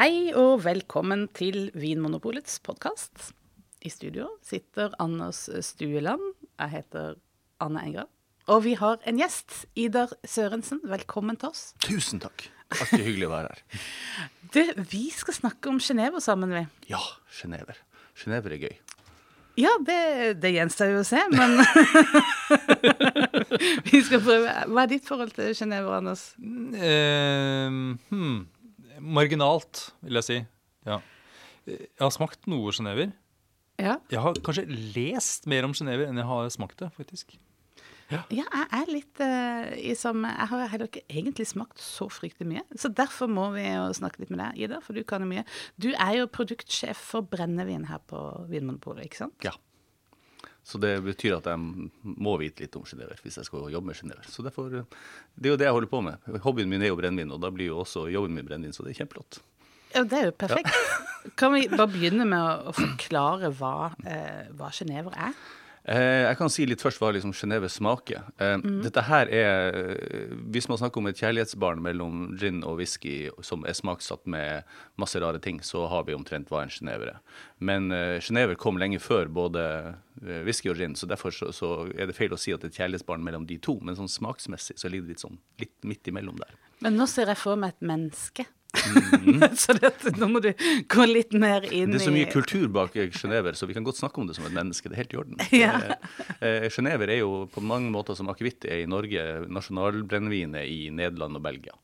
Hei og velkommen til Vinmonopolets podkast. I studio sitter Anders Stueland. Jeg heter Anne Enger. Og vi har en gjest. Idar Sørensen, velkommen til oss. Tusen takk. Alltid hyggelig å være her. Du, vi skal snakke om Genéve sammen, vi. Ja, Genéver. Genéver er gøy. Ja, det, det gjenstår jo å se, men Vi skal prøve. Hva er ditt forhold til Genéve, Anders? Uh, hmm. Marginalt, vil jeg si. Ja. Jeg har smakt noe sjenever. Ja. Jeg har kanskje lest mer om sjenever enn jeg har smakt det, faktisk. Ja, jeg er litt uh, i samme Jeg har heller ikke egentlig smakt så fryktelig mye. Så derfor må vi jo snakke litt med deg, Ida, for du kan jo mye. Du er jo produktsjef for brennevin her på Vinmonopolet, ikke sant? Ja. Så det betyr at jeg må vite litt om sjenever hvis jeg skal jobbe med sjenever. Så derfor, det er jo det jeg holder på med. Hobbyen min er jo brennevin, og da blir jo også jobben min brennevin, så det er kjempeflott. Ja, det er jo perfekt. Ja. kan vi bare begynne med å, forklare hva, eh, hva er? Eh, jeg kan si litt først hva liksom Genéve smaker. Eh, mm. Dette her er Hvis man snakker om et kjærlighetsbarn mellom gin og whisky som er smaksatt med masse rare ting, så har vi omtrent hva en genever er. Men genever kom lenge før både whisky og gin, så derfor så, så er det feil å si at det er et kjærlighetsbarn mellom de to. Men sånn smaksmessig så ligger det litt sånn litt midt imellom der. Men nå ser jeg for meg et menneske. Mm. så dette, nå må du gå litt mer inn i Det er så mye kultur bak Genéver, så vi kan godt snakke om det som et menneske. Det er helt i orden. Ja. Eh, Genéver er jo på mange måter som akevitt er i Norge, nasjonalbrennevinet i Nederland og Belgia.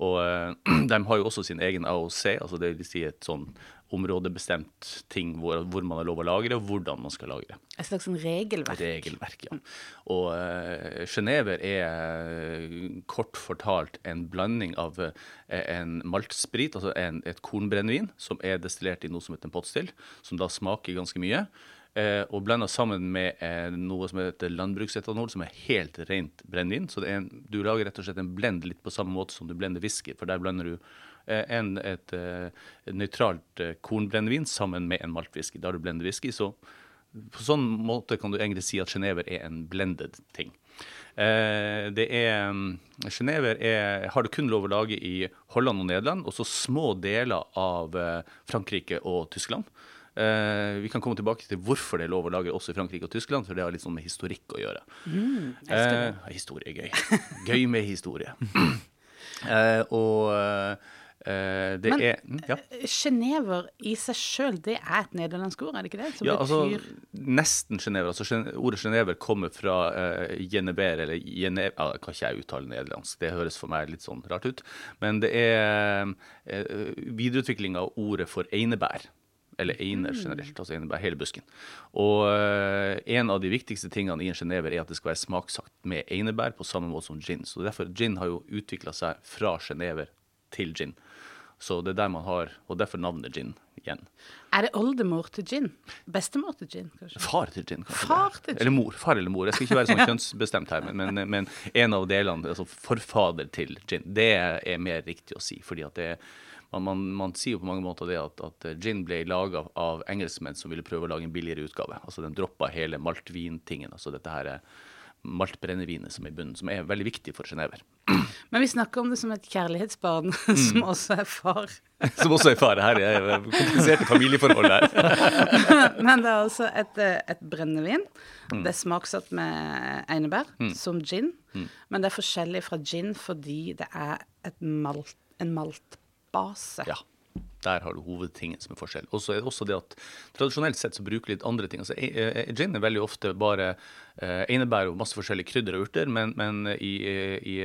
Og eh, de har jo også sin egen AOC, altså det vil si et sånn områdebestemt ting hvor, hvor, man har lov å lagre, og hvordan man skal lagre. Et slags sånn regelverk? Regelverk, ja. Og uh, Genéver er kort fortalt en blanding av uh, en maltsprit, altså en, et kornbrennevin, som er destillert i noe som heter en potstill, som da smaker ganske mye. Uh, og blanda sammen med noe som heter landbruksetanol, som er helt rent brennevin. Så en, du lager rett og slett en blend litt på samme måte som du blender whisky, for der blander du Eh, enn et, eh, nøytralt eh, kornbrennevin sammen med en maltwhisky. Da har du blendet whisky. Så på sånn måte kan du egentlig si at sjenever er en blended ting. det er Genéver har det kun lov å lage i Holland og Nederland, og så små deler av Frankrike og Tyskland. Uh, vi kan komme tilbake til hvorfor det er lov å lage også i Frankrike og Tyskland, for det har litt sånn med historikk å gjøre. Mm, uh, historie er gøy. gøy med historie. Og Uh, det Men er, ja. Eh, i seg sjøl, det er et nederlandsk ord, er det ikke det? Som ja, altså, betyr... altså nesten Genever. Altså, ordet Genever kommer fra uh, Genever, eller Genever ja, Kan ikke jeg uttale nederlandsk, det høres for meg litt sånn rart ut. Men det er uh, videreutvikling av ordet for einebær. Eller einer mm. generelt, altså einebær, hele busken. Og uh, en av de viktigste tingene i en genever er at det skal være smaksagt med einebær på samme måte som gin. Så derfor Gin har jo utvikla seg fra genever til gin. Så det er der man har, og derfor navnet gin igjen. Er det oldemor til gin? Bestemor til gin, kanskje? Far til gin, kanskje. Far til gin. Eller mor. Far eller mor. Jeg skal ikke være sånn kjønnsbestemt her, men, men, men, en av delene, altså forfader til gin, det er mer riktig å si. fordi at det man, man, man, sier jo på mange måter det at, at gin ble laga av engelskmenn som ville prøve å lage en billigere utgave. Altså Den droppa hele maltvintingen. altså dette her maltbrennevinet som er i bunnen, som er veldig viktig for sjenever. Men vi snakker om det som et kjærlighetsbarn, mm. som også er far. som også er far. Her er kompliserte familieforhold her. Men det er altså et, et brennevin. Mm. Det er smaksatt med einebær, mm. som gin. Mm. Men det er forskjellig fra gin fordi det er malt, en maltbase. Ja. Der har du hovedtingen som er forskjell. Og så er det også det at tradisjonelt sett så bruker litt andre ting. Altså, e, e, Gin er veldig ofte bare eh, einebær og masse forskjellige krydder og urter, men, men i, i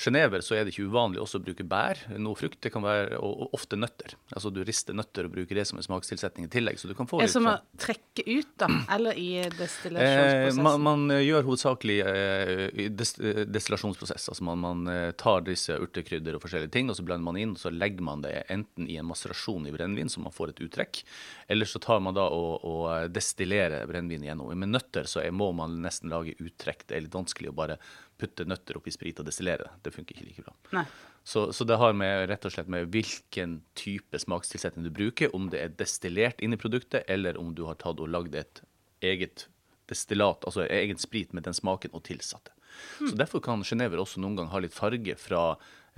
Genever så er det ikke uvanlig også å bruke bær, noe frukt. Det kan være, og, og, ofte nøtter. Altså du rister nøtter og bruker det som en smakstilsetning i tillegg. så du kan få litt... Det er som å trekke ut, da? Eller i destillasjonsprosessen? Eh, man, man, gjør hovedsakelig eh, des, destillasjonsprosess. Altså man, man tar disse urtekrydder og forskjellige ting, og så blander man inn, og så legger man det enten i en masse maserasjon i brennevin, så man får et uttrekk. Eller så tar man da og, og destillerer brennevin gjennom. Med nøtter så er, må man nesten lage uttrekk. Det er litt vanskelig å bare putte nøtter oppi sprit og destillere det. Det funker ikke like bra. Så, så, det har med, rett og slett med hvilken type smakstilsetning du bruker, om det er destillert inn i produktet, eller om du har tatt og lagd et eget destillat, altså egen sprit med den smaken og tilsatt det. Mm. Så Derfor kan sjenever også noen gang ha litt farge fra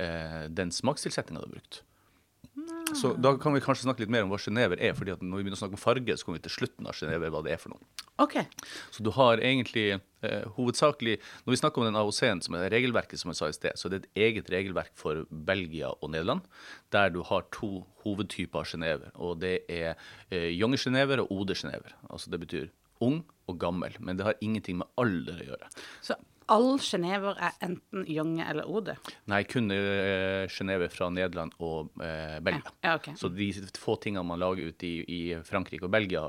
eh, den smakstilsetninga du har brukt. Så da kan vi kanskje snakke litt mer om hva sjenever er. fordi at når vi begynner å snakke om farge, så kommer vi til slutten av sjenever hva det er for noe. OK. Så du har egentlig eh, hovedsakelig Når vi snakker om den AOC-en, som er regelverket, som jeg sa i sted, så er det et eget regelverk for Belgia og Nederland, der du har to hovedtyper av sjenever. Og det er eh, Jonge-sjenever og Ode-sjenever. Altså det betyr ung og gammel. Men det har ingenting med alder å gjøre. Så all sjenever er enten Jonge eller Ode? Nei, kun sjenever fra Nederland og uh, Belgia. Ja, okay. Så de få tingene man lager ute i, i Frankrike og Belgia,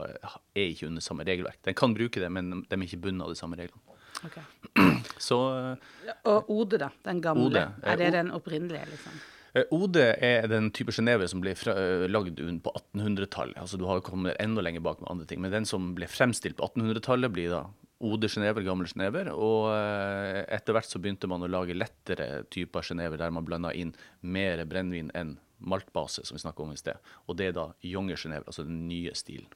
er ikke under samme regelverk. Den kan bruke det, men de er ikke bundet av de samme reglene. Okay. Så uh, Og Ode, da? Den gamle? Ode. Er det den opprinnelige, liksom? Ode er den type sjenever som ble fra, lagd på 1800-tallet. Altså, du har kommet enda lenger bak med andre ting. Men den som ble fremstilt på 1800-tallet, blir da Ode sjenever, gamle sjenever. Og eh, etter hvert så begynte man å lage lettere typer sjenever der man blanda inn mer brennevin enn maltbase, som vi snakka om i sted. Og det er da Younger sjenever, altså den nye stilen.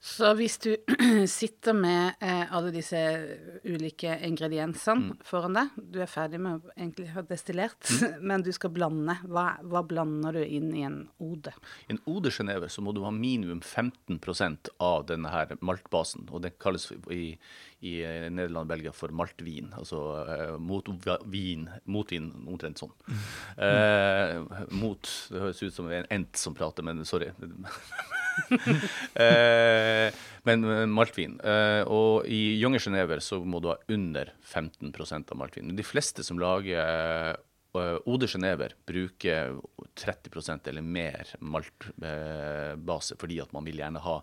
Så hvis du sitter med eh, alle disse ulike ingrediensene foran deg, du er ferdig med å egentlig ha destillert, men du skal blande, hva, hva blander du inn i en ode? I en Ode sjenever så må du ha minimum 15% av denne her maltbasen. Og det kalles i, i eh, Nederland og Belgia for maltvin. Altså eh, motvin, motvin, omtrent sånn. Eh, mot Det høres ut som en ent som prater, men sorry. eh, men eh, maltvin. Eh, og i Jonge-Genever så må du ha under 15 av maltvin. De fleste som lager eh, Ode Genever bruker 30% eller mer maltbase fordi at man vil gjerne ha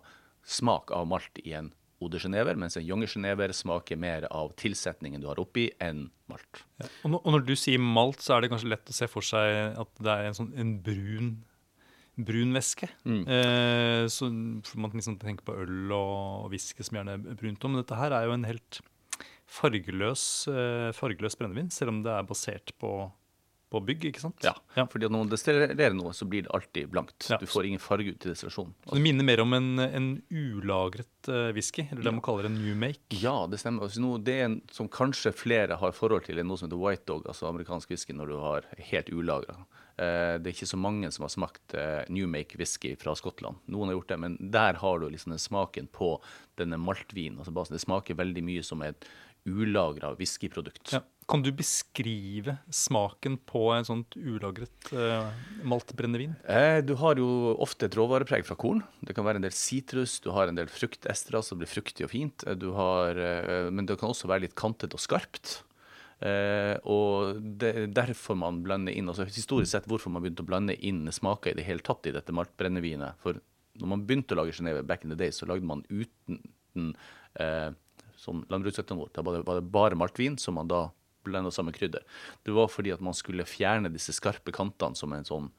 smak av malt i en Ode Genever, mens en Jonge Genever smaker mer av tilsetningen du har oppi, enn malt. Og, når, og når du sier malt, så er det kanskje lett å se for seg at det er en sånn en brun brun væske. Eh, så man liksom tenker på øl og whisky som gjerne er brunt. Men dette her er jo en helt fargeløs, eh, fargeløs brennevin, selv om det er basert på, på bygg, ikke sant? Ja, fordi når man destillerer noe, så blir det alltid blankt. Ja. Du får ingen farge ut til destillasjonen. Det minner mer om en, en ulagret eh, whisky, eller det man kaller en new make. Ja, det stemmer. Altså, noe, det er en, som kanskje flere har forhold til, er noe som heter white dog, altså amerikansk whisky, når du har helt ulagra. Eh, det er ikke så mange som har smakt Newmake New Make whisky fra Skottland. Noen har gjort det, men der har du liksom den smaken på denne maltvinen. Altså det smaker veldig mye som et ulagra whiskyprodukt. Ja. Kan du beskrive smaken på en sånt ulagret uh, maltbrennevin? Eh, du har jo ofte et råvarepreg fra korn. Det kan være en del sitrus, du har en del fruktester, som blir fruktig og fint. Eh, Du har, uh, men det kan også være litt kantet og skarpt. Eh, og det er derfor man blander inn altså Historisk sett hvorfor man begynte å blande inn smaker i det hele tatt i dette maltbrennevinet. For når man begynte å lage Genéve back in the day, så lagde man uten eh, sånn landbruksetanol. Da var det, var det bare maltvin som man da blanda sammen krydder. Det var fordi at man skulle fjerne disse skarpe kantene som en sånn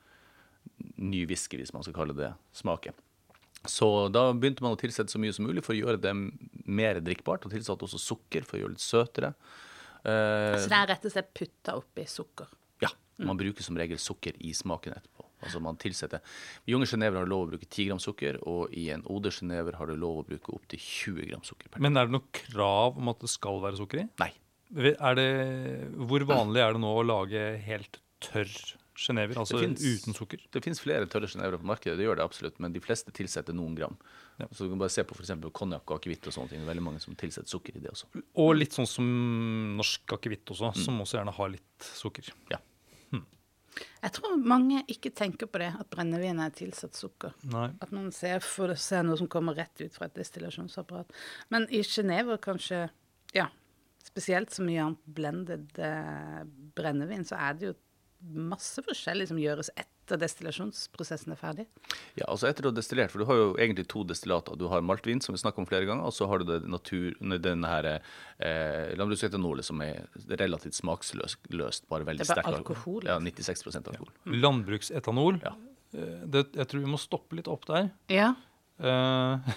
ny whisky, hvis man skal kalle det smaken. Så da begynte man å tilsette så mye som mulig for å gjøre det mer drikkbart, og tilsatte også sukker for å gjøre det litt søtere. Eh, Så det er rett og slett putta oppi sukker? ja, man bruker som regel sukker i smaken etterpå. Altså man tilsetter I Junge Genever har du lov å bruke 10 gram sukker, og i en Oder Genever har du lov å bruke opptil 20 gram sukker per Men er det noe krav om at det skal være sukker i? Nei. Er det, hvor vanlig er det nå å lage helt tørr genever, altså finnes- uten sukker? Det finnes flere tørre Genever på markedet, det gjør det absolutt, men de fleste tilsetter noen gram. Ja. Så du kan bare se på f.eks. konjakk og akevitt og sånne ting. Det er veldig mange som tilsetter sukker i det også. Og litt sånn som norsk akevitt også, Mm. som også gjerne har litt sukker. Ja. Jeg tror mange ikke tenker på det, at brennevin er tilsatt sukker. Nei. At man ser for seg noe som kommer rett ut fra et destillasjonsapparat. Men i Genéve kanskje, ja, spesielt så mye annet blended eh, brennevin, så er det jo masse forskjellig som gjøres etter destillasjonsprosessen er ferdig. Ja, altså etter å ha destillert, for du har jo egentlig to destillater. Du har maltvin, som vi snakket om flere ganger, og så har du det natur, denne her eh, landbruksetanolet som er relativt smaksløst, løst, bare veldig Det er bare sterk alkohol, Ja, 96% alkohol. Landbruksetanol. Ja. Eh, Det, jeg tror vi må stoppe litt opp der. Ja. Eh,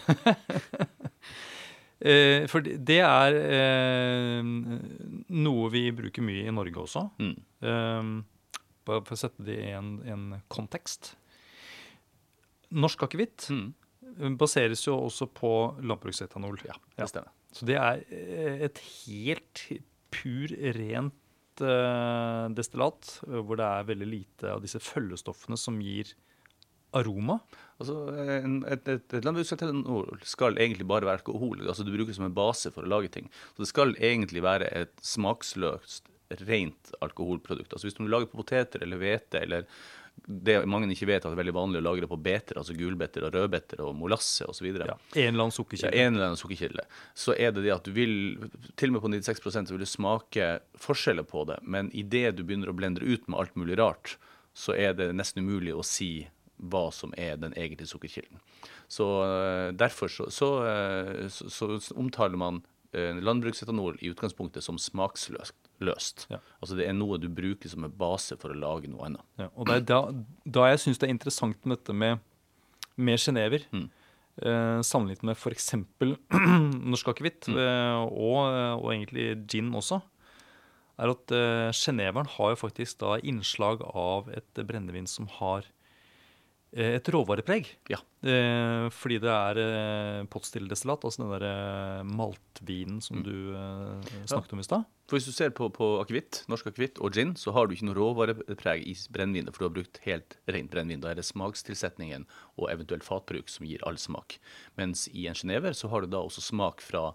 eh, for det det er eh, noe vi bruker mye i Norge også. Mm. Eh, bare for å sette det i en, en kontekst. Norsk akevitt Mm. baseres jo også på landbruksetanol. Ja, det stemmer. Så det er eh, et helt pur, rent uh, destillat, eh, hvor det er veldig lite av disse følgestoffene som gir aroma? Altså, et, et, et landbruksetanol skal egentlig bare være alkohol. altså Du bruker det som en base for å lage ting. Så det skal egentlig være et smaksløst, rent alkoholprodukt. Altså Hvis du lager på poteter eller hvete eller det mange ikke vet, at det er veldig vanlig å lagre på beter, altså gulbeter og rødbeter og molasse osv. Ja, en eller annen sukkerkilde. Ja, en eller annen sukkerkilde. Så er det det at du vil, til og med på 96% så vil du smake forskjeller på det, men idet du begynner å blendre ut med alt mulig rart, så er det nesten umulig å si hva som er den egentlige sukkerkilden. Så uh, derfor så, så, uh, så, så, omtaler man uh, landbruksetanol i utgangspunktet som smaksløst. Løst. Ja. Altså Det er noe du bruker som en base for å lage noe annet. Ja, og det er da, da jeg syns det er interessant med dette med, med genever, mm. sammenlignet med f.eks. norsk akevitt, mm. og, og, egentlig gin også, er at geneveren har jo faktisk da innslag av et brennevin som har Eh, et råvarepreg. Ja. Eh, fordi det er eh, potstilledestillat, altså den der eh, maltvinen som mm. du eh, snakket ja. om i stad. For Hvis du ser på, på akevitt, norsk akevitt og gin, så har du ikke noe råvarepreg i brennevinet, for du har brukt helt rent brennevin. Da er det smakstilsetningen og eventuelt fatbruk som gir all smak. Mens i en genever så har du da også smak fra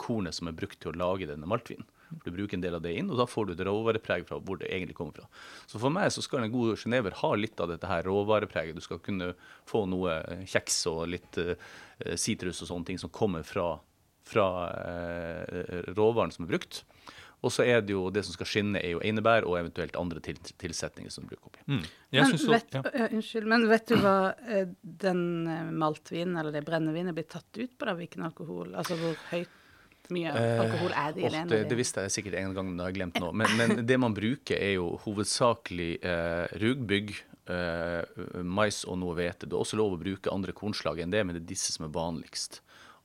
kornet som er brukt til å lage denne maltvinen. Du bruker en del av det inn, og da får du et råvarepreg fra hvor det egentlig kommer fra. Så for meg så skal en god genever ha litt av dette her råvarepreget. Du skal kunne få noe kjeks og litt uh, sitrus og sånne ting som kommer fra, fra uh, råvaren som er brukt. Og så er det jo det som skal skinne, er jo einebær og eventuelt andre til, tilsetninger som bruker oppi. Mm. Men, vet, ja. uh, unnskyld, men vet du hva uh, den maltvinen eller det brennevinet blir tatt ut på? da, Hvilken alkohol? Altså hvor høyt mye eh, alkohol er det i det? Det, det visste jeg sikkert en gang, men det har jeg glemt nå. Men, men det man bruker, er jo hovedsakelig eh, rugbygg, eh, mais og noe hvete. Det er også lov å bruke andre kornslag enn det, men det er disse som er vanligst.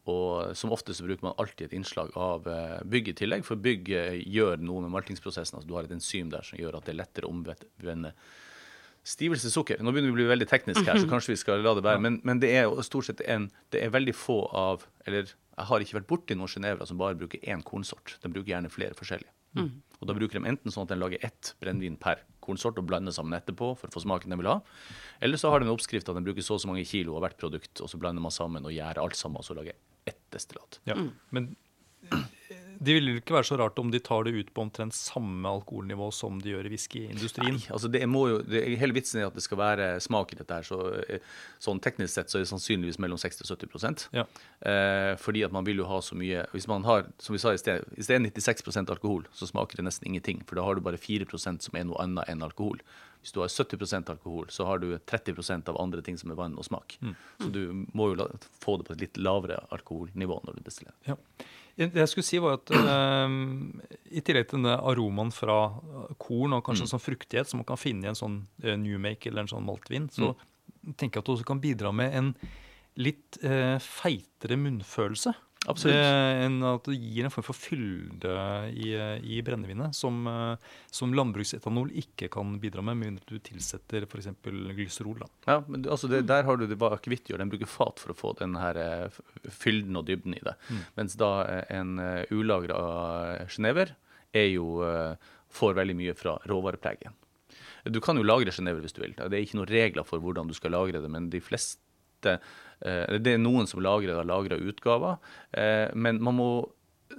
Og som ofte så bruker man alltid et innslag av eh, bygg i tillegg, for bygg eh, gjør noe med maltingsprosessen. Altså du har et enzym der som gjør at det er lettere å omvende Stivelse sukker. Nå begynner vi å bli veldig teknisk her, så mhm. kanskje vi skal la det være. Men, men det er jo stort sett en Det er veldig få av Eller jeg har ikke vært borti noen genevere som bare bruker én kornsort. De bruker gjerne flere forskjellige. Mm. Og Da bruker de enten sånn at de lager ett brennevin per kornsort og blander sammen etterpå for å få smaken de vil ha. Eller så har de en oppskrift at de bruker så og så mange kilo av hvert produkt, og så blander man sammen og gjærer alt sammen, og så lager ett destillat. Ja. Mm. Men det vil ikke være så rart om de tar det ut på omtrent samme alkoholnivå som de gjør i whiskyindustrien. Nei, altså det må jo, det, Hele vitsen er at det skal være smak i dette. her, så, eh, sånn Teknisk sett så er det sannsynligvis mellom 60 og 70 ja. eh, Fordi at man vil jo ha så mye Hvis man har, som vi sa i sted, hvis det er 96% alkohol, så smaker det nesten ingenting. For da har du bare 4% som er noe annet enn alkohol. Hvis du har 70% alkohol, så har du 30% av andre ting som er vann og smak. Mm. Så du må jo få det på et litt lavere alkoholnivå når du destillerer. Ja. Det jeg skulle si, var at uh, i tillegg til denne aromaen fra korn og kanskje mm. en sånn fruktighet som man kan finne i en sånn uh, Newmake eller en sånn maltvin, så mm. tenker jeg at det også kan bidra med en litt uh, feitere munnfølelse. Absolutt. enn at det gir en form for fylde i, i brennevinet som, som, landbruksetanol ikke kan bidra med, med mindre du tilsetter f.eks. glyserol. Da. Ja, men altså det, Der har du det bare akevittgjør. Den bruker fat for å få den her eh, fylden og dybden i det. Mm. Mens da eh, en ulagra er jo, får veldig mye fra råvarepreget. Du kan jo lagre genever hvis du vil. Det er ikke noen regler for hvordan du skal lagre det, men de fleste Eh, det er noen som lagrer lagra utgaver, eh, men man må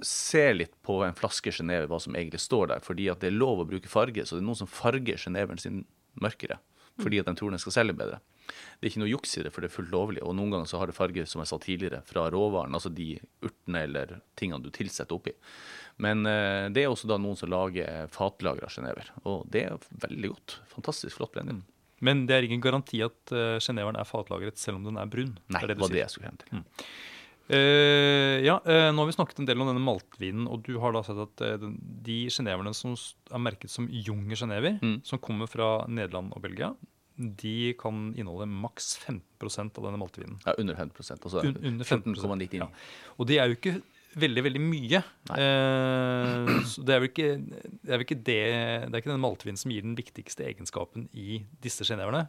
se litt på en flaske Genéve hva som egentlig står der. fordi at det er lov å bruke farge, så det er noen som farger Geneveren sin mørkere. Fordi at de tror den skal selge bedre. Det er ikke noe juks i det, for det er fullt lovlig. Og noen ganger så har det farge, som jeg sa tidligere, fra råvaren, altså de urtene eller tingene du tilsetter oppi. Men uh, det er også da noen som lager fatlagra Genéver, og det er veldig godt. Fantastisk flott brennevin. Men det er ingen garanti at uh, geneveren er fatlagret selv om den er brun. Nei, det, det var det jeg skulle hen til. Mm. Uh, ja, uh, Nå har vi snakket en del om denne maltvinen, og du har da sett at uh, de geneverne som er merket som Junge genever, mm. som kommer fra Nederland og Belgia, de kan inneholde maks 15% av denne maltvinen. Ja, under 15 altså Un under 15,99. Ja. Og det er jo ikke veldig, veldig mye. Eh, så det er vel ikke det er, ikke det, det er ikke den maltvinen som gir den viktigste egenskapen i disse geneverne.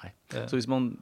Nei. Eh. Så hvis man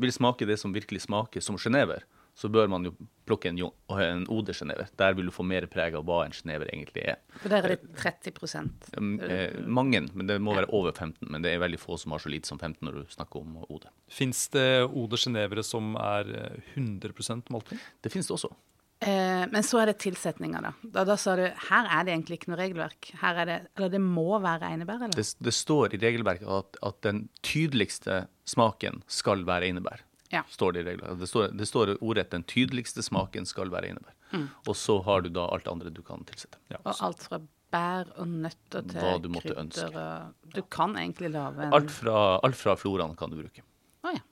vil smake det som virkelig smaker som genever, så bør man jo plukke en, en Ode-sjenever. Der vil du få mer preg av hva en sjenever egentlig er. For der er det 30 Um, eh, mange, men det må være over 15. Men det er veldig få som har så lite som 15 når du snakker om Ode. Fins det Ode Genevere som er eh, 100% malting? Det finnes det også. Eh, men så er det tilsetninger, da. da. Da sa du her er det egentlig ikke noe regelverk. Her er det, Eller det må være einebær, eller? Det, det står i regelverket at, at den tydeligste smaken skal være einebær. Ja. Står det, i regelverket. det, står, det står ordrett den tydeligste smaken skal være einebær. Mm. Og så har du da alt andre du kan tilsette. Ja. Og alt fra bær og nøtter til Hva du måtte krydder ønske. og Du kan egentlig lage en Alt fra, alt fra floraen kan du bruke. Å ja.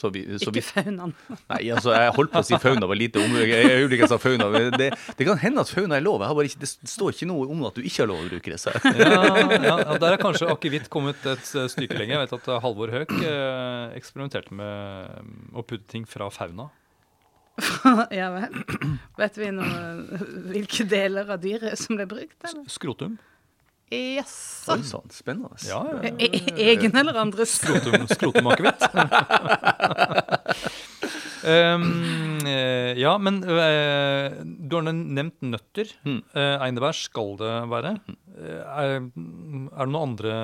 Så vi, så Ikke faunaen. nei, altså, jeg holdt på å si fauna var lite om Jeg jeg gjorde jeg sa fauna. men Det, det kan hende at fauna er lov. Jeg har bare ikke, det står ikke noe om at du ikke har lov å bruke det. Så. Ja, ja, Der er kanskje akevitt kommet et stykke lenger. Jeg vet at eh, Halvor Høek eh, eksperimenterte med mm, å putte ting fra fauna. ja vel. Vet vi noe hvilke deler av dyret som ble brukt, eller? Skrotum. Jaså. Oi sann, spennende. Ja, ja. ja. e- egen eller andres? Skrotum, skrotumakevitt. um, eh, ja, men uh, du har nevnt nøtter. Mm. Eh, einebær skal det være. Uh, er, er det noen andre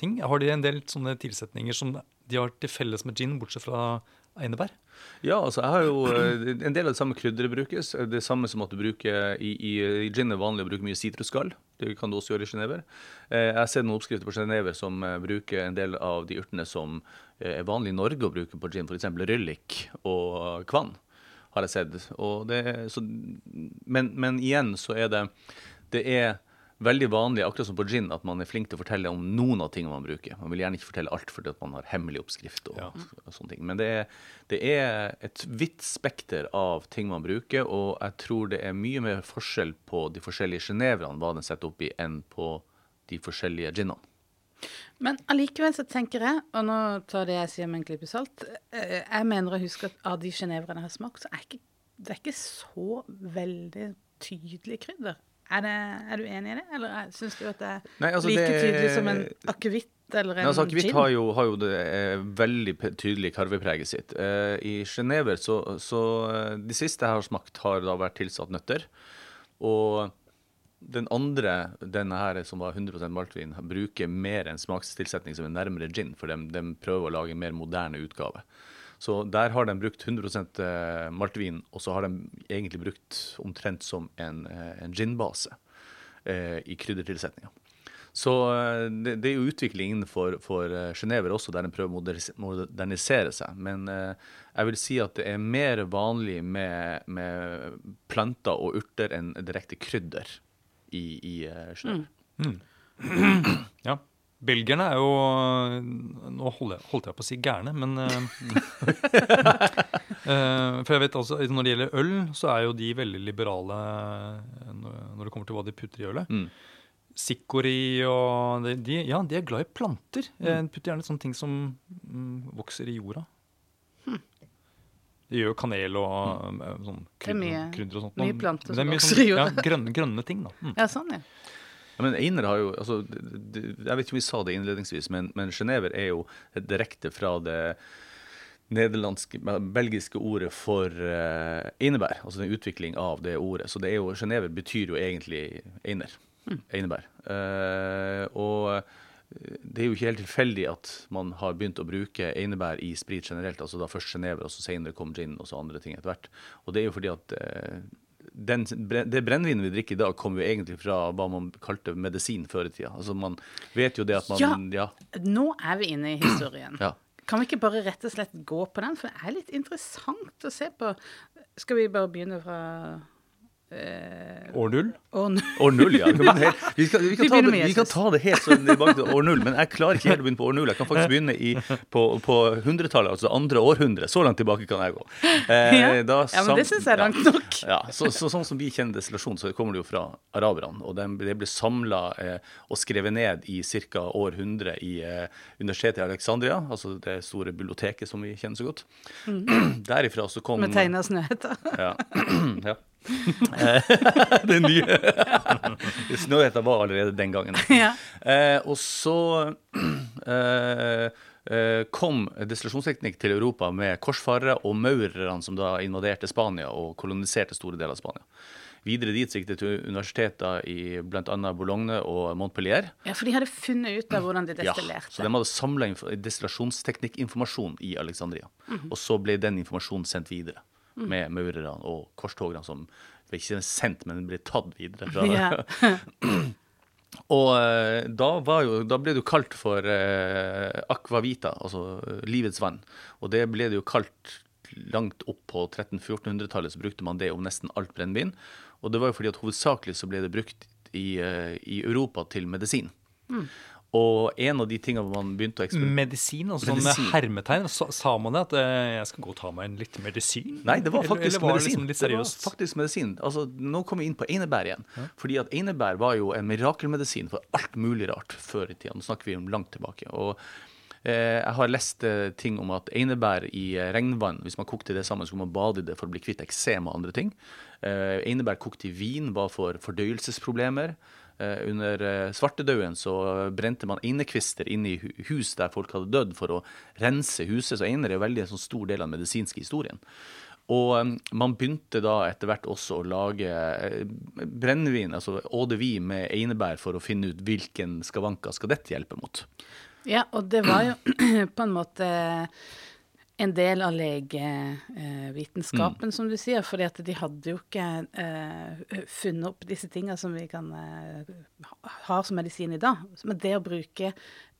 ting? Har de en del sånne tilsetninger som de har til felles med gin, bortsett fra einebær? Ja, altså jeg har jo eh, En del av det samme krydderet brukes. Det samme som at du bruker i, i, i gin er vanlig å bruke mye sitrusskall. Det kan du også gjøre i genever. Eh, Jeg sett noen oppskrifter på sjenever som eh, bruker en del av de urtene som eh, er vanlig i Norge å bruke på gin, f.eks. ryllik og kvann. Har jeg sett. Det, så, men, men igjen så er det Det er veldig vanlig, akkurat som på gin, at man er flink til å fortelle om noen av tingene man bruker. Man vil gjerne ikke fortelle alt fordi at man har hemmelig oppskrift. og, Ja. og sånne ting. Men det er, det er et vidt spekter av ting man bruker, og jeg tror det er mye mer forskjell på de forskjellige geneverne, hva den setter opp i, enn på de forskjellige ginene. Men allikevel så tenker jeg, og nå tar det jeg sier med en klype salt eh, Jeg mener å huske at av de geneverne jeg har smakt, så er ikke, det er ikke så veldig tydelig krydder. Er, det, er du enig i det, eller syns du at det er Nei, altså, like det- tydelig som en akevitt eller en altså, Akevitt gin? har har jo det eh, veldig tydelige karvepreget sitt. Eh, I genever så, så eh, De siste jeg har smakt, har da vært tilsatt nøtter. Og den andre, denne her som var 100% maltvin, bruker mer en smakstilsetning som er nærmere gin, for de, de prøver å lage en mer moderne utgave. Så der har de brukt 100 eh, maltvin, og så har de egentlig brukt omtrent som en, eh, en ginbase eh, i kryddertilsetninga. Så eh, det, det er jo utvikling innenfor for genever også, der en prøver å modernisere seg. Men eh, jeg vil si at det er mer vanlig med, med planter og urter enn direkte krydder i, i Genever. Mm. Mm. Ja. Belgierne er jo Nå holdt jeg, på å si gærne, men eh, eh, For jeg vet altså, når det gjelder øl, så er jo de veldig liberale eh, når det kommer til hva de putter i ølet. Mm. Sikori og de, Ja, de er glad i planter. Mm. Putter gjerne sånne ting som mm, vokser i jorda. De gjør kanel og mm. sånn er krydder, krydder og sånt. mye planter Men det er som vokser i jorda. Ja, grønne, grønne ting, da. Mm. Ja, sånn, ja. Ja, men Einer har jo altså, Jeg vet ikke om vi sa det innledningsvis, men, men genever er jo direkte fra det nederlandske, belgiske ordet for uh, einebær. Altså en utvikling av det ordet. Så det er jo, genever betyr jo egentlig einer. Einebær. Uh, og eh, det er jo ikke helt tilfeldig at man har begynt å bruke einebær i sprit generelt. altså da Først genever, og så senere kom gin og så andre ting etter hvert. Og det er jo fordi at eh, den, det brennevinet vi drikker i dag, kommer jo egentlig fra hva man kalte medisin før i tida. Altså man vet jo det at man Ja. Ja. Nå er vi inne i historien. ja. Kan vi ikke bare rett og slett gå på den? For det er litt interessant å se på. Skal vi bare begynne fra eh, År null. år null? År null, ja. Helt, vi, kan, vi, Vi kan ta det, vi kan ta det helt sånn tilbake til år null, men jeg klarer ikke helt å begynne på år null. Jeg kan faktisk begynne i, på, på hundretallet, altså andre århundre. Så langt tilbake kan jeg gå. Eh, Ja. da Ja, men det syns jeg er langt nok. Ja, så, så, sånn som vi kjenner destillasjon, så kommer det jo fra araberne. Og de, det ble samla eh, og skrevet ned i ca. århundre i eh, universitetet i Alexandria, altså det store biblioteket som vi kjenner så godt. Derifra så kom Med tegna snøhetta. ja. ja. Det nye Snøhetta var allerede den gangen. Ja. Eh, og så eh, eh, kom destillasjonsteknikk til Europa med korsfarere og maurerne som da invaderte Spania og koloniserte store deler av Spania. Videre dit gikk det til universiteter i bl.a. Bologna og Montpellier. Ja, For de hadde funnet ut av hvordan de destillerte. Ja, så de hadde samla destillasjonsteknikkinformasjon i Alexandria. Mhm. Og så ble den informasjonen sendt videre med maurerne og korstogene som ble ikke sendt, men ble tatt videre. Fra, Ja. Og eh, da, var jo, da ble det jo kalt for eh, aquavita, altså eh, livets vann. Og det ble det jo kalt langt opp på 1300-1400-tallet, så brukte man det om nesten alt brennevin. Og det var jo fordi at hovedsakelig så ble det brukt i, eh, i Europa til medisin. Og en av de tingene man begynte å eksperimentere Medisin, og sånn med hermetegn. Sa, sa man det? At eh, jeg skal gå og ta meg en litt medisin? Nei, det var faktisk eller var det medisin. liksom litt Det var faktisk medisin. Altså, nå kommer vi inn på einebær igjen. Fordi at einebær var jo en mirakelmedisin for alt mulig rart før i tida. Nå snakker vi om langt tilbake. Og eh, jeg har lest eh, ting om at einebær i eh, regnvann, hvis man kokte det sammen, så man bade i det for å bli kvitt eksem og andre ting. Eh, einebær kokt i vin var for fordøyelsesproblemer. Eh, under eh, svartedauden så brente man einekvister inn i hus der folk hadde dødd, for å rense huset. Så einer er jo veldig en sånn stor del av den medisinske historien. Og um, man begynte da etter hvert også å lage eh, brennevin, altså eau de med einebær, for å finne ut hvilken skavanker skal dette hjelpe mot. Ja, og det var jo på en måte en del av legevitenskapen, som du sier. fordi at de hadde jo ikke eh, funnet opp disse tinga som vi kan eh, ha som medisin i dag. Men det å bruke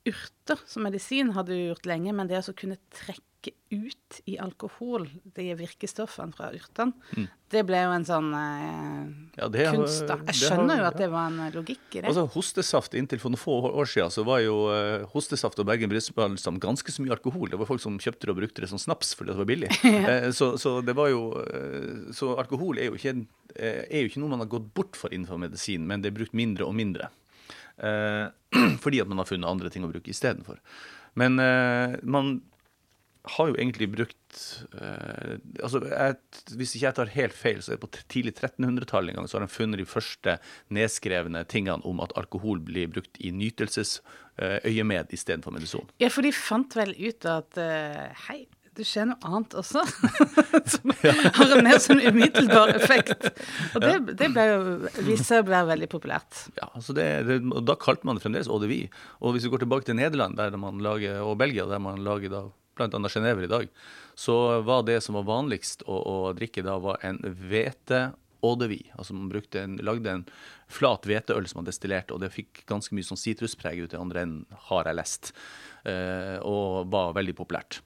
urter som medisin hadde du gjort lenge, men det å kunne trekke ut i alkohol de virkestoffene fra urtene, det ble jo en sånn eh, Ja, det har- kunst, da. Jeg skjønner har- jo at det var en logikk i det. Altså Hostesaft inntil for noen få år siden så var jo eh, hostesaft og Bergen brystbalsam ganske så mye alkohol. Det var folk som kjøpte det og brukte det som snaps fordi det var billig. Eh, så, så det var jo eh, Så alkohol er jo, ikke, eh, er jo ikke noe man har gått bort for innenfor medisin, men det er brukt mindre og mindre. Eh, fordi at man har funnet andre ting å bruke istedenfor. Men eh, man har jo egentlig brukt eh, altså jeg, Hvis ikke jeg tar helt feil, så er det på tidlig 1300-tallet en gang så har de funnet de første nedskrevne tingene om at alkohol blir brukt i nytelsesøyemed istedenfor medisin. Ja, for de fant vel ut at eh, hei, det skjer noe annet også. som har en mer sånn umiddelbar effekt. Og det, det ble jo viste seg å være veldig populært. Ja, altså det, det, og Da kalte man det fremdeles eau de vie. Og hvis vi går tilbake til Nederland der man lager, og Belgia, der man lager da bl.a. Genever i dag, så var det som var vanligst å, å drikke da, var en hvete eau de vie. Altså man brukte en, lagde en flat hveteøl som man destillerte, og det fikk ganske mye sånn sitruspreg ut i andre enden, har jeg lest, eh, og var veldig populært.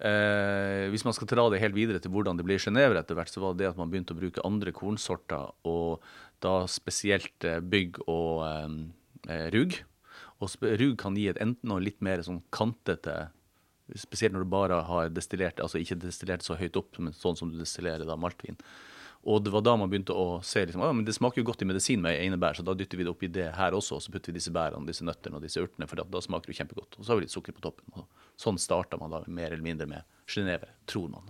Eh, hvis man skal dra det helt videre til hvordan det blir Genéve etter hvert, så var det at man begynte å bruke andre kornsorter, og da spesielt eh, bygg og eh, Rugg rug. Og rug kan gi et enten noe litt mer sånn kantete Spesielt når du bare har destillert, altså ikke destillert så høyt opp, men sånn som du destillerer da maltvin. Og det var da man begynte å se liksom, ah, men det smaker jo godt i medisin med einebær, så da dytter vi det oppi det her også, og så putter vi disse bærene, disse nøttene og disse urtene, for da, da smaker det kjempegodt. Og så har vi litt sukker på toppen. Og sånn starta man da mer eller mindre med sjenever, tror man.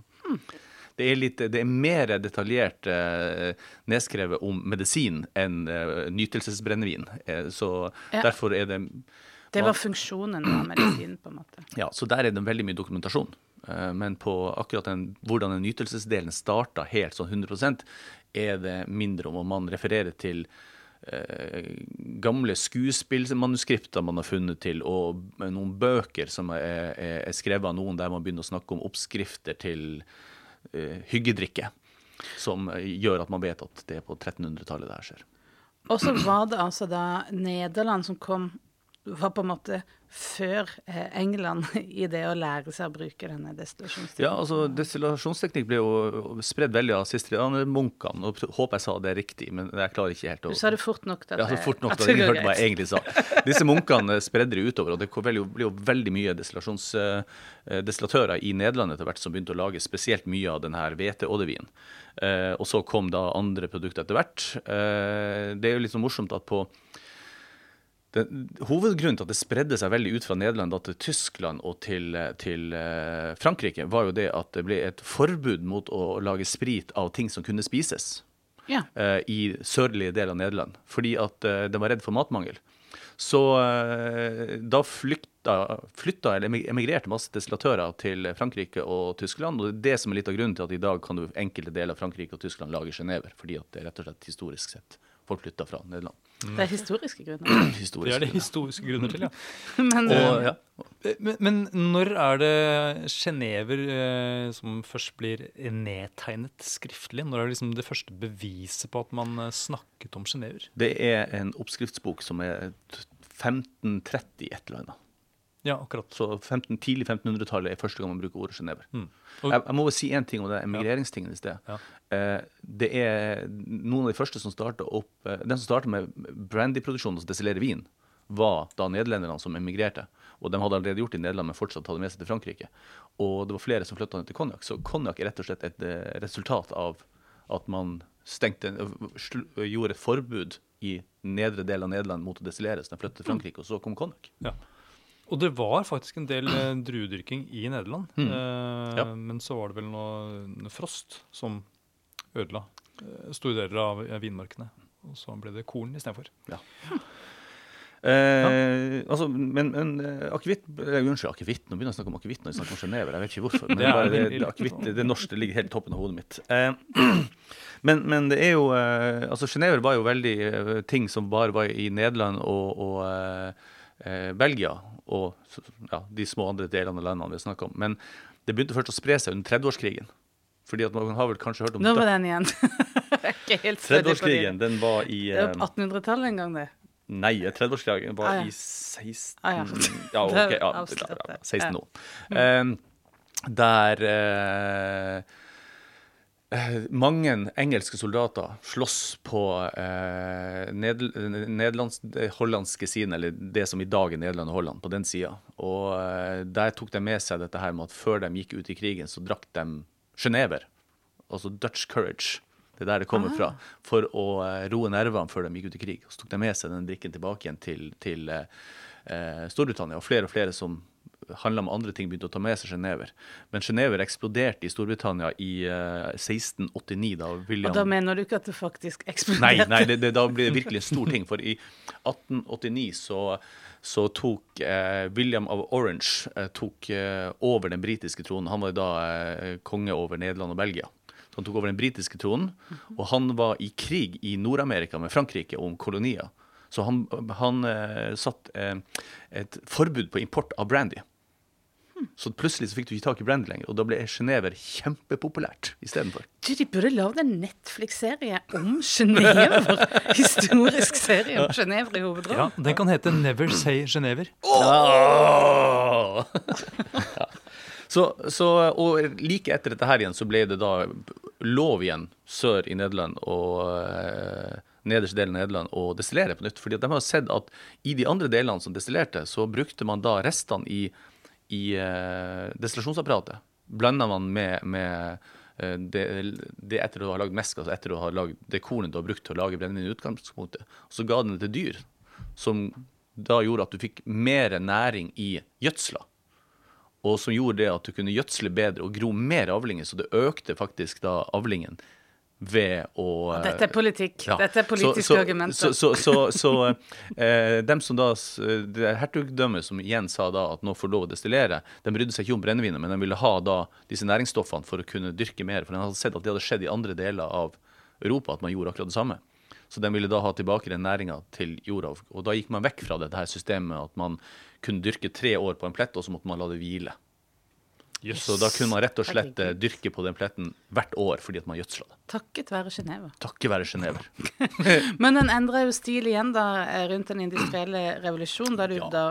Det er, litt, det er mer detaljert eh, nedskrevet om medisin enn eh, nytelsesbrennevin. Eh, så Ja. derfor er det Det var funksjonen av medisinen, på en måte. ja, så der er det veldig mye dokumentasjon. Eh, Men på akkurat den, hvordan den nytelsesdelen starta helt sånn 100% er det mindre om. Og man refererer til eh, gamle skuespillmanuskripter man har funnet til, og noen bøker som er, er, skrevet av noen der man begynner å snakke om oppskrifter til eh, hyggedrikke. Som gjør at man vet at det er på 1300-tallet det her skjer. Og så var det altså da Nederland som kom var på en måte før eh, England i det å lære seg å bruke denne destillasjonsteknikken. Ja, altså Destillasjonsteknikk ble jo spredd veldig av sistrianermunkene. og Håper jeg sa det riktig, men jeg klarer ikke helt å Du sa det fort nok Da, Ja, så fort nok da jeg ingen hørte hva jeg egentlig sa. Disse munkene spredde det utover, og det blir jo- ble jo veldig mye destillatører i Nederland etter hvert som begynte å lage spesielt mye av denne hveteoddevinen. Eh, og så kom da andre produkter etter hvert. Eh, det er jo litt så morsomt at på den, hovedgrunnen til at det spredde seg veldig ut fra Nederland til Tyskland og til, til eh, Frankrike, var jo det at det ble et forbud mot å lage sprit av ting som kunne spises Ja. uh, i sørlige del av Nederland. Fordi at uh, de var redd for matmangel. Så uh, da flykta, flytta, eller emigrerte masse destillatører til Frankrike og Tyskland. Og det er det som er litt av grunnen til at i dag kan du enkelte deler av Frankrike og Tyskland lage genever. Fordi at det er rett og slett historisk sett folk flytta fra Nederland. Det er historiske grunner. historiske Det er det historiske grunner til, ja. Men Og, ja. Men, men når er det Genever eh, som først blir nedtegnet skriftlig? Når er det liksom det første beviset på at man eh, snakket om Genever? Det er en oppskriftsbok som er 1530 et eller annet. Ja, akkurat. Så 15, tidlig 1500-tallet er første gang man bruker ordet sjenever. Mm. Og- Jeg, jeg må jo si én ting om det emigreringstingen i sted. Ja. Eh, det er noen av de første som starta opp eh, Den som starta med brandyproduksjon, altså destillere vin, var da nederlenderne som emigrerte. Og de hadde allerede gjort det i Nederland, men fortsatt hadde med seg til Frankrike. Og det var flere som flytta ned til konjakk. Så konjakk er rett og slett et eh, resultat av at man stengte, gjorde et forbud i nedre del av Nederland mot å destillere, så de flyttet til Frankrike, og så kom konjakk. Ja. Og det var faktisk en del eh, druedyrking i Nederland. Mm. Eh, Ja. Men så var det vel noe, noe frost som ødela eh, store deler av eh, vinmarkene. Og så ble det korn istedenfor. Eh, altså, men men eh, akevitt Unnskyld, akevitt. Nå begynner jeg å snakke om akevitt når jeg snakker om Genever. Jeg vet ikke hvorfor. Men Det det, er det, veldig det, norske ligger helt i toppen av hodet mitt. Eh, men, men det er jo eh, Altså, Genever var jo veldig eh, ting som bare var i Nederland og, og eh, eh, Belgia. Og ja, de små andre delene av landene vi snakker om. Men det begynte først å spre seg under 30-årskrigen. Fordi at man har vel kanskje hørt om Nå var den igjen. Jeg er ikke helt på det. 30-årskrigen. Den var i Det eh, var 1800-tallet en gang, det. Nei, 30-årskrigen var Ah, ja. i 16 Ah, ja. Ja, ok. Ja, ja, ja, det. 16 Ja. nå. Eh, der eh, eh, mange engelske soldater slåss på eh, nedl nederlands, hollandske siden, eller det som i dag er Nederland og Holland, på den sida. Og eh, der tok de med seg dette her med at før de gikk ut i krigen, så drakk de Genever. Altså Dutch courage. Det er der det kommer fra. For å eh, roe nervene før de gikk ut i krig. Så tok de med seg den drikken tilbake igjen til, til eh, eh, Storbritannia. Og flere og flere som handla om andre ting, begynte å ta med seg Genever. Men Genever eksploderte i Storbritannia i uh, 1689, da William Og da mener du ikke at det faktisk eksploderte? nei det, det, da blir det virkelig en stor ting. For i 1889 så, så tok uh, William of Orange uh, tok eh, over den britiske tronen. Han var da eh, konge over Nederland og Belgia. Så han tok over den britiske tronen, og han var i krig i Nord-Amerika med Frankrike om kolonier. Så han, han eh, satt eh, et forbud på import av brandy. Så plutselig så fikk du ikke tak i Brand lenger, og da ble Genever kjempepopulært istedenfor. Du, de burde lagd en Netflix-serie om Genever. Historisk serie om Genever i Ja. Den kan hete Never Say Genever. Åh! ja. så, så, og like etter dette her igjen, så ble det da lov igjen sør i Nederland og eh, nederste delen av Nederland å destillere på nytt. fordi at de har sett at i de andre delene som destillerte, så brukte man da restene i, i uh, destillasjonsapparatet. Blander man med, med eh, det, det etter å ha lagd mesk, altså etter å ha lagd det kornet du har brukt til å lage brennevin i utgangspunktet. Så ga den det til dyr, som da gjorde at du fikk mer næring i gjødsla. Og som gjorde det at du kunne gjødsle bedre og gro mer avlinger, så det økte faktisk da avlingen ved å eh, Dette er politikk. ja. Dette er politiske så, så, argumenter. Så, så, så eh, dem som da, det er hertugdømmet som igjen sa da at nå får lov å destillere, de brydde seg ikke om brennevinet, men de ville ha da disse næringsstoffene for å kunne dyrke mer. For de hadde sett at det hadde skjedd i andre deler av Europa, at man gjorde akkurat det samme. Så de ville da ha tilbake den næringa til jorda. Og da gikk man vekk fra det her systemet at man kunne dyrke tre år på en plett, og så måtte man la det hvile. Yes. Så da kunne man rett og slett eh, dyrke på den pletten hvert år fordi at man gjødsla det. Takket være Geneva. Takket være Geneva. Men den endra jo stil igjen da eh, rundt den industrielle revolusjonen, da du Ja. da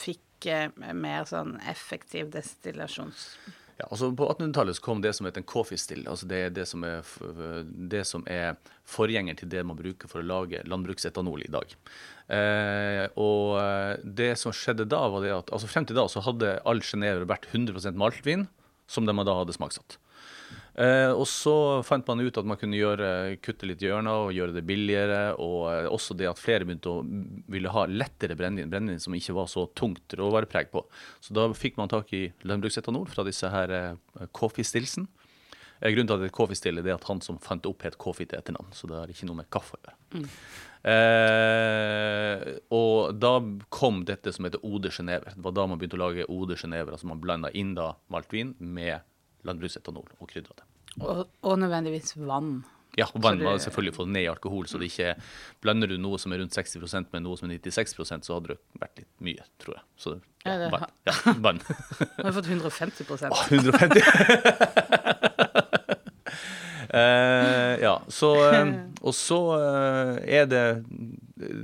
fikk eh, mer sånn effektiv destillasjons... Ja, altså På 1800-tallet så kom det som heter en coffee still. altså Det det som er, det som er forgjenger til det man bruker for å lage landbruksetanol i dag. Eh, og eh, det som skjedde da, var det at altså frem til da så hadde all Genever vært 100% maltvin, som de da hadde smaksatt. Eh, og så fant man ut at man kunne gjøre, kutte litt hjørner og gjøre det billigere. Og eh, også det at flere begynte å ville ha lettere brennevin, brennevin som ikke var så tungt råvarepreg på. Så da fikk man tak i landbruksetanol fra disse her eh, Coffee Stillsen. Eh, grunnen til at det er Coffee Stille, er at han som fant opp, het Coffee til etternavn. Så det har ikke noe med kaffe å gjøre. Eh, og da kom dette som heter Ode Genever. Det var da man begynte å lage Ode Genever. Altså man blanda inn da maltvin med landbruksetanol og krydre det. Og, og nødvendigvis vann. Ja, vann må det- selvfølgelig få ned i alkohol, så det ikke Blander du noe som er rundt 60% med noe som er 96% så hadde det vært litt mye, tror jeg. Så Ja, ja, det vann. Ja, vann. Nå har vi fått 150 Å, 150. Ja, så eh, Og så eh, er det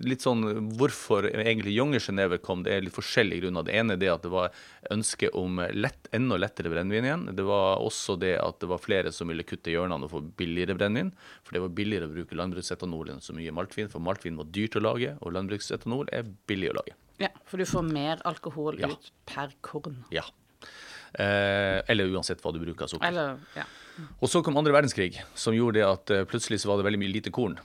litt sånn Hvorfor egentlig Younger Genever kom, det er litt forskjellige grunner. Det ene er det at det var ønske om lett, enda lettere brennevin igjen. Det var også det at det var flere som ville kutte hjørnene og få billigere brennevin. For det var billigere å bruke landbruksetanol enn så mye maltvin. For maltvin var dyrt å lage, og landbruksetanol er billig å lage. Ja, for du får mer alkohol Ja. ut per korn. Ja. Eh, eller uansett hva du bruker av sukker. Eller, ja. Og så kom andre verdenskrig, som gjorde det at eh, plutselig så var det veldig mye lite korn.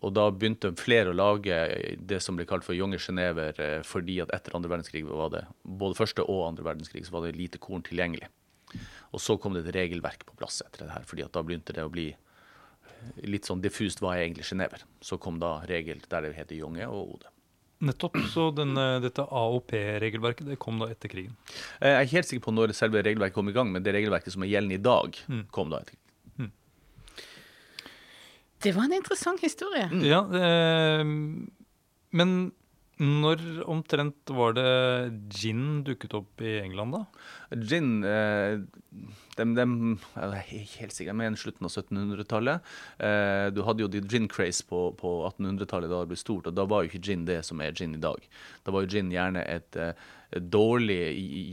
Og da begynte flere å lage det som ble kalt for Junge Genever, eh, fordi at etter andre verdenskrig var det både første og andre verdenskrig så var det lite korn tilgjengelig. Og så kom det et regelverk på plass etter det her, fordi at da begynte det å bli litt sånn diffust hva er egentlig Genever. Så kom da regel der det heter Jonge og Ode. Nettopp. Så denne, dette AOP-regelverket det kom da etter krigen. Eh, Jeg er ikke helt sikker på når selve regelverket kom i gang, men det regelverket som er gjeldende i dag, kom da etter krigen. Det var en interessant historie. Ja, eh, men når omtrent var det gin dukket opp i England, da? Gin eh, dem, dem, Jeg er ikke helt sikker, men slutten av 1700-tallet. Eh, du hadde jo de gin craze på, på 1800-tallet da det ble stort, og da var jo ikke gin det som er gin i dag. Da var jo gin gjerne et, eh, dårlig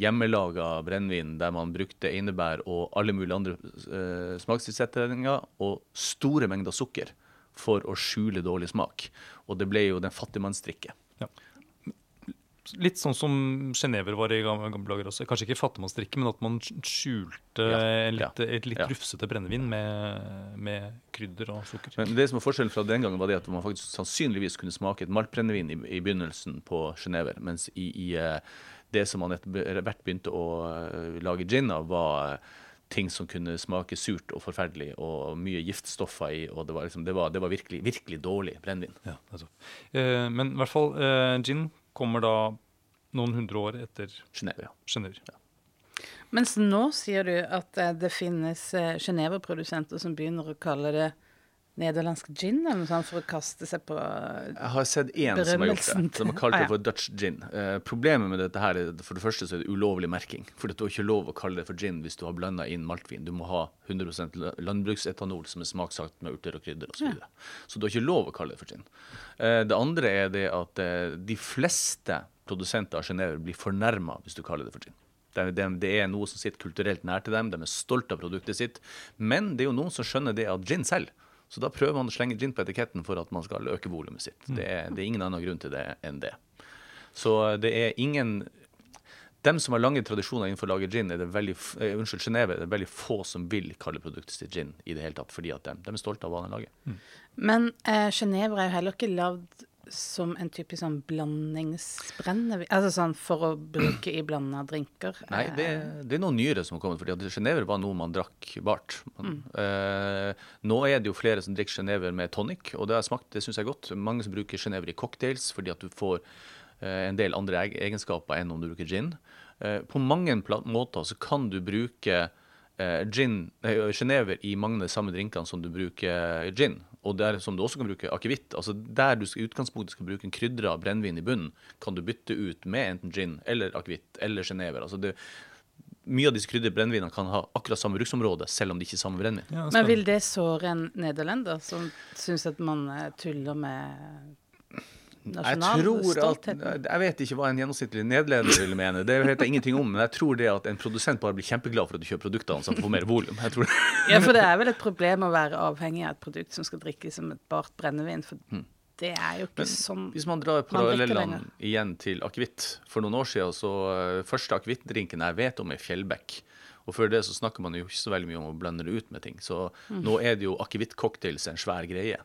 hjemmelaga brennevin der man brukte einebær og alle mulige andre eh, smakstilsetninger og store mengder sukker for å skjule dårlig smak. Og det ble jo den fattigmannsdrikke. Litt sånn som Genever var i gamle, dager også. Kanskje ikke fattigmannsdrikke, men at man skjulte Ja, litt, et litt ja. rufsete brennevin med, med krydder og sukker. Men det som var forskjellen fra den gangen, var det at man faktisk sannsynligvis kunne smake et maltbrennevin i, i begynnelsen på Genever, mens i, i eh, det som man etter hvert begynte å eh, lage gin av, var eh, ting som kunne smake surt og forferdelig, og mye giftstoffer i, og det var, liksom, det var, det var virkelig, virkelig dårlig brennevin. Ja, eh, men i hvert fall, eh, gin kommer da noen hundre år etter Genève. ja. Mens nå sier du at eh, det finnes eh, Genever-produsenter som begynner å kalle det nederlandsk gin, eller noe sånt, for å kaste seg på Jeg har sett én som har gjort det. Som har kalt Ah, det for Dutch gin. Eh, problemet med dette her er for det første så er det ulovlig merking. For du har ikke lov å kalle det for gin hvis du har blanda inn maltvin. Du må ha 100 la- landbruksetanol som er smaksatt med urter og krydder osv. Så, videre. så du har ikke lov å kalle det for gin. Eh, det andre er det at eh, de fleste produsenter av Genever blir fornærma hvis du kaller det for gin. Det, det, det er noe som sitter kulturelt nær til dem, de er stolte av produktet sitt. Men det er jo noen som skjønner det at gin selger. Så da prøver man å slenge gin på etiketten for at man skal øke volumet sitt. Det er, det er ingen annen grunn til det enn det. Så det er ingen Dem som har lange tradisjoner innenfor å lage gin, er det veldig, eh, unnskyld, Geneve, er det veldig få som vil kalle produktet sitt gin i det hele tatt, fordi at de, de er stolte av hva de lager. Men eh, Genever er jo heller ikke lagd som en typisk sånn blandingsbrennevin Altså sånn for å bruke i blanda drinker. Nei, det, det er noe nyere som har kommet. fordi Genever var noe man drakk bart. Man, eh, nå er det jo flere som drikker Genever med tonic, og det har jeg smakt, det syns jeg er godt. Mange som bruker Genever i cocktails fordi at du får eh, en del andre egenskaper enn om du bruker gin. Eh, på mange måter så kan du bruke eh, gin, Genever i mange av de samme drinkene som du bruker gin. Og der som du også kan bruke akevitt. Altså der du i utgangspunktet skal bruke en krydra brennevin i bunnen, kan du bytte ut med enten gin eller akevitt eller Genever. Altså det, mye av disse krydrede brennevinene kan ha akkurat samme bruksområde, selv om det ikke er samme brennevin. Ja, Men vil det såre en nederlender som syns at man eh, tuller med nasjonal stolthet? jeg vet ikke hva en gjennomsnittlig nedleder vil mene, det vet jeg ingenting om, men jeg tror det at en produsent bare blir kjempeglad for at du kjøper produktene så han får mer volum. Jeg tror det. Ja, for det er vel et problem å være avhengig av et produkt som skal drikkes som et bart brennevin, for det er jo ikke sånn Hvis man drar parallellene igjen til akevitt For noen år siden så uh, første akevittdrinken jeg vet om, er Fjellbekk. Og før det så snakker man jo ikke så veldig mye om å blande det ut med ting. Så Mm. nå er det jo akevittcocktails en svær greie.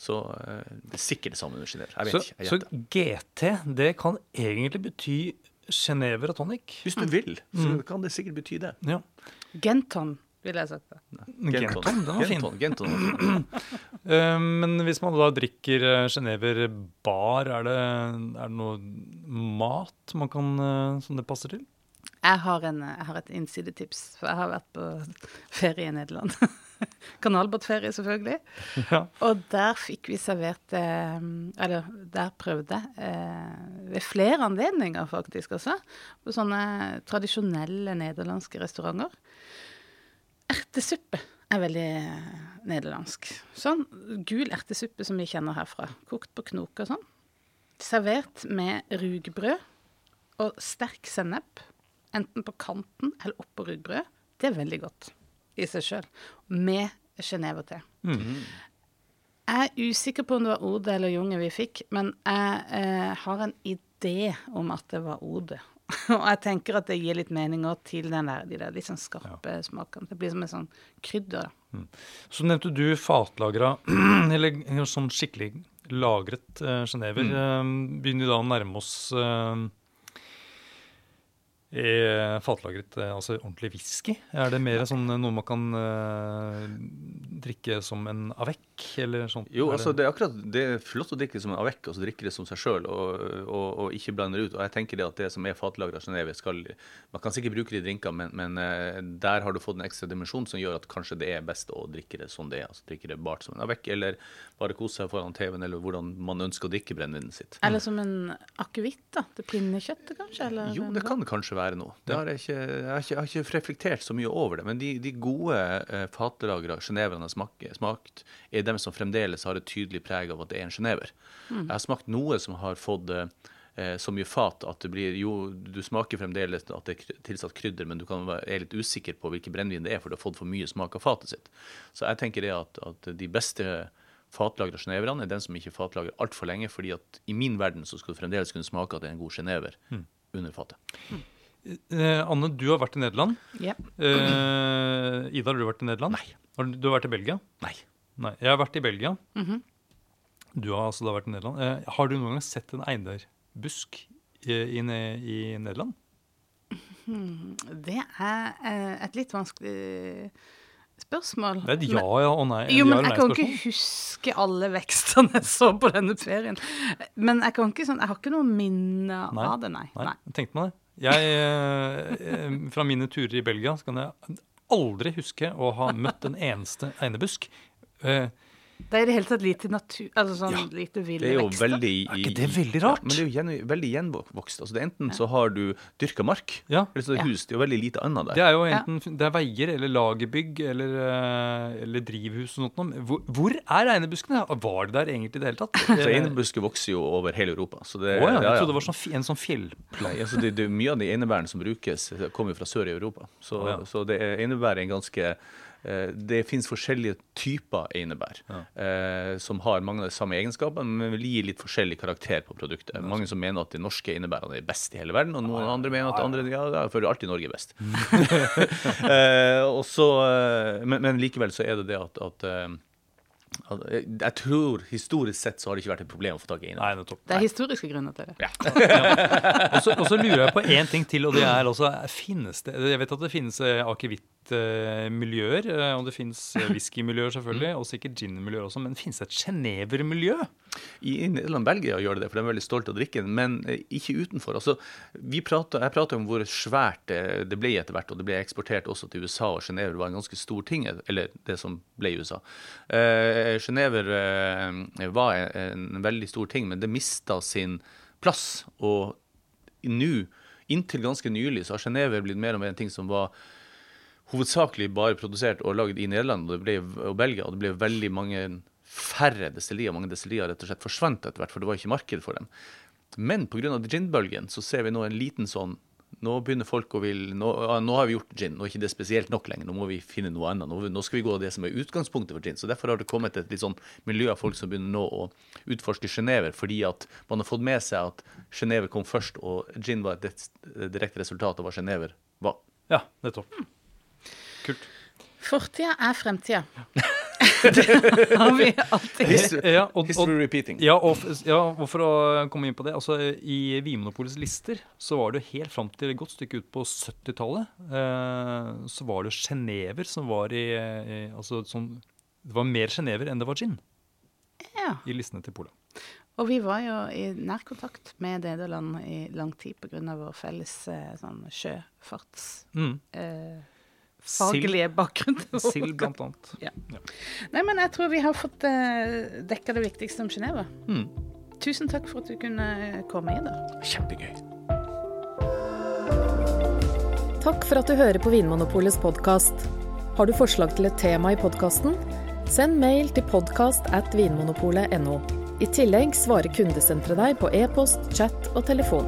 Så uh, det er sikkert det samme med Genéve. Jeg vet Så, ikke. Så. GT, det kan egentlig bety Genever og tonic. Hvis du vil, så kan det sikkert bety det. Ja. Genton ville jeg sagt. det. Genton, den var fin. Genton, Genton. Eh, men hvis man da drikker eh, Genever bar, er det, er det noe mat man kan, eh, som det passer til? Jeg har, en, jeg har et innsidetips, for jeg har vært på ferie i Nederland. Kanalbåtferie, selvfølgelig. Ja. Og der fikk vi servert eh, Eller der prøvde eh, ved flere anledninger, faktisk også, på sånne tradisjonelle nederlandske restauranter. Ertesuppe er veldig eh, nederlandsk. Sånn gul ertesuppe som vi kjenner herfra. Kokt på knok og sånn. Servert med rugbrød og sterk sennep. Enten på kanten eller oppå rugbrød. Det er veldig godt i seg sjøl. Med genéver-te. Jeg er usikker på om det var Ode eller Junge vi fikk, men jeg eh, har en idé om at det var Ode. Og jeg tenker at det gir litt mening òg til den der, de der litt sånn skarpe smakene. Det blir som en sånn krydder. Mm. Så nevnte du fatlagra, eller sånn skikkelig lagret eh, Genever. Eh, begynner vi da å nærme oss eh, er fatlagret eh, altså ordentlig whisky? Er det mer sånn eh, noe man kan uh, drikke som en avec, eller sånt? Jo, altså det er akkurat det er flott å drikke som en avec, og så drikke det som seg sjøl, og, og, og ikke blande det ut. Og jeg tenker det at det som er fatlagra Genéve, skal Man kan sikkert bruke det i drinker, men, men eh, der har du fått en ekstra dimensjon som gjør at kanskje det er best å drikke det som det er. Altså drikke det bart som en avec, eller bare kose seg foran TV-en, eller hvordan man ønsker å drikke brennevinet sitt. Eller som en akevitt, da. Til pinnekjøttet, kanskje? Eller Jo, det kan det kanskje være noe. Det har jeg, ikke, jeg, har ikke, jeg har ikke reflektert så mye over det. Men de, de gode eh, fatlagra geneverne har smak, smakt, er dem som fremdeles har et tydelig preg av at det er en genever. Jeg har smakt noe som har fått eh, så mye fat at det blir jo Du smaker fremdeles at det er tilsatt krydder, men du kan være litt usikker på hvilken brennevin det er, for du har fått for mye smak av fatet sitt. Så jeg tenker det at, at de beste fatlagra geneverne er den som ikke fatlagrer altfor lenge, fordi at i min verden så skal du fremdeles kunne smake at det er en god genever under fatet. Eh, Anne, du har vært i Nederland. Ja. Eh, Ida, har du vært i Nederland? Nei. Har du, du har vært i Belgia? Nei. Nei. Jeg har vært i Belgia. Du har altså da vært i Nederland. Eh, har du noen gang sett en einerbusk i, i, i Nederland? Det er eh, et litt vanskelig spørsmål. Det er et ja, ja og nei. Jo, ja men eller jeg kan ikke huske alle vekstene jeg så på denne ferien. Men jeg kan ikke sånn, jeg har ikke noe minne Nei. av det, nei. Nei, nei. tenkte meg det. Jeg, eh, eh, fra mine turer i Belgia så kan jeg aldri huske å ha møtt en eneste einebusk. Eh, Det er i det hele tatt lite natur, altså sånn Ja, lite vill Det er jo vekster. veldig Er ikke det veldig rart? Ja, men det er jo gjen, veldig gjenvokst. Altså, det er enten så har du dyrka mark, Ja. eller så er det hus. Det er jo veldig lite annet Det der. er jo enten det er veier eller lagerbygg eller, eh, eller drivhus og sånt. noe. Hvor, hvor er einebuskene? Var det der egentlig i det hele tatt? Så Einebusker vokser jo over hele Europa. Så det, oh, ja, jeg ja, ja. trodde det var sånn, en sånn fjellpleie. Altså det, det, mye av de einebærene som brukes, kommer jo fra sør i Europa. Så, oh, ja. så det er, einebær er en ganske Det finnes forskjellige typer einebær eh, som har mange av de samme egenskapene, men vil gi litt forskjellig karakter på produktet. Mange som mener at de norske einebærene er best i hele verden, og noen andre mener at andre, ja, ja, for alltid Norge er best. eh, også, eh, men, men likevel så er det det at, at eh, eh, Jeg tror historisk sett så har det ikke vært et problem å få tak i einebær. Det. Det er historiske grunner til det. Og så- Og så lurer jeg på én ting til, og det er altså Finnes det Jeg vet at det finnes eh, akevittmiljøer, eh, og det finnes eh, whiskymiljøer selvfølgelig, og sikkert ginmiljøer også, men det et Genever-miljø? i Nederland Belgia gjør det det, for de er veldig stolte av drikken, men eh, ikke utenfor. Altså, vi pratet, jeg prata om hvor svært det ble etter hvert, og det ble eksportert også til USA, og Genever var en ganske stor ting, eller det som ble i USA. Uh, Genever uh, var en, en veldig stor ting, men det mista sin plass. Og nå, inntil ganske nylig, så har Genever blitt mer og mer en ting som var hovedsakelig bare produsert og lagd i Nederland og, ble, og Belgia, og det ble veldig mange færre destillerier. Mange destillerier rett og slett forsvant etter hvert, for det var ikke marked for dem. Men pga. ginbølgen så ser vi nå en liten sånn Nå begynner folk å vil nå, nå har vi gjort gin, nå er ikke det spesielt nok lenger. Nå må vi finne noe annet. Nå, nå skal vi gå av det som er utgangspunktet for gin. Så Derfor har det kommet et litt sånn miljø av folk som begynner nå å utforske sjenever, fordi at man har fått med seg at sjenever kom først, og gin var et direkte resultat av hva sjenever var. Ja, nettopp. Kult. Fortida er fremtida. Det har vi alltid. History, Ja, og- history repeating. Ja og, ja, og for å komme inn på det, altså i Vinmonopolets lister så var det helt fram til et godt stykke ut på 70-tallet, eh, så var det sjenever som var i, i Altså sånn Det var mer genever enn det var gin Ja. i listene til Polet. Og vi var jo i nærkontakt med Nederland i lang tid pga. vår felles eh, sånn sjøfarts... Mm. Eh, faglige bakgrunn. Sild, blant annet. Ja. Nei, men jeg tror vi har fått uh, dekka det viktigste om Genéve. Mm. Tusen takk for at du kunne komme, Ida. Kjempegøy. Takk for at du hører på Vinmonopolets podkast. Har du forslag til et tema i podkasten? Send mail til podkast at vinmonopolet.no. I tillegg svarer kundesenteret deg på e-post, chat og telefon.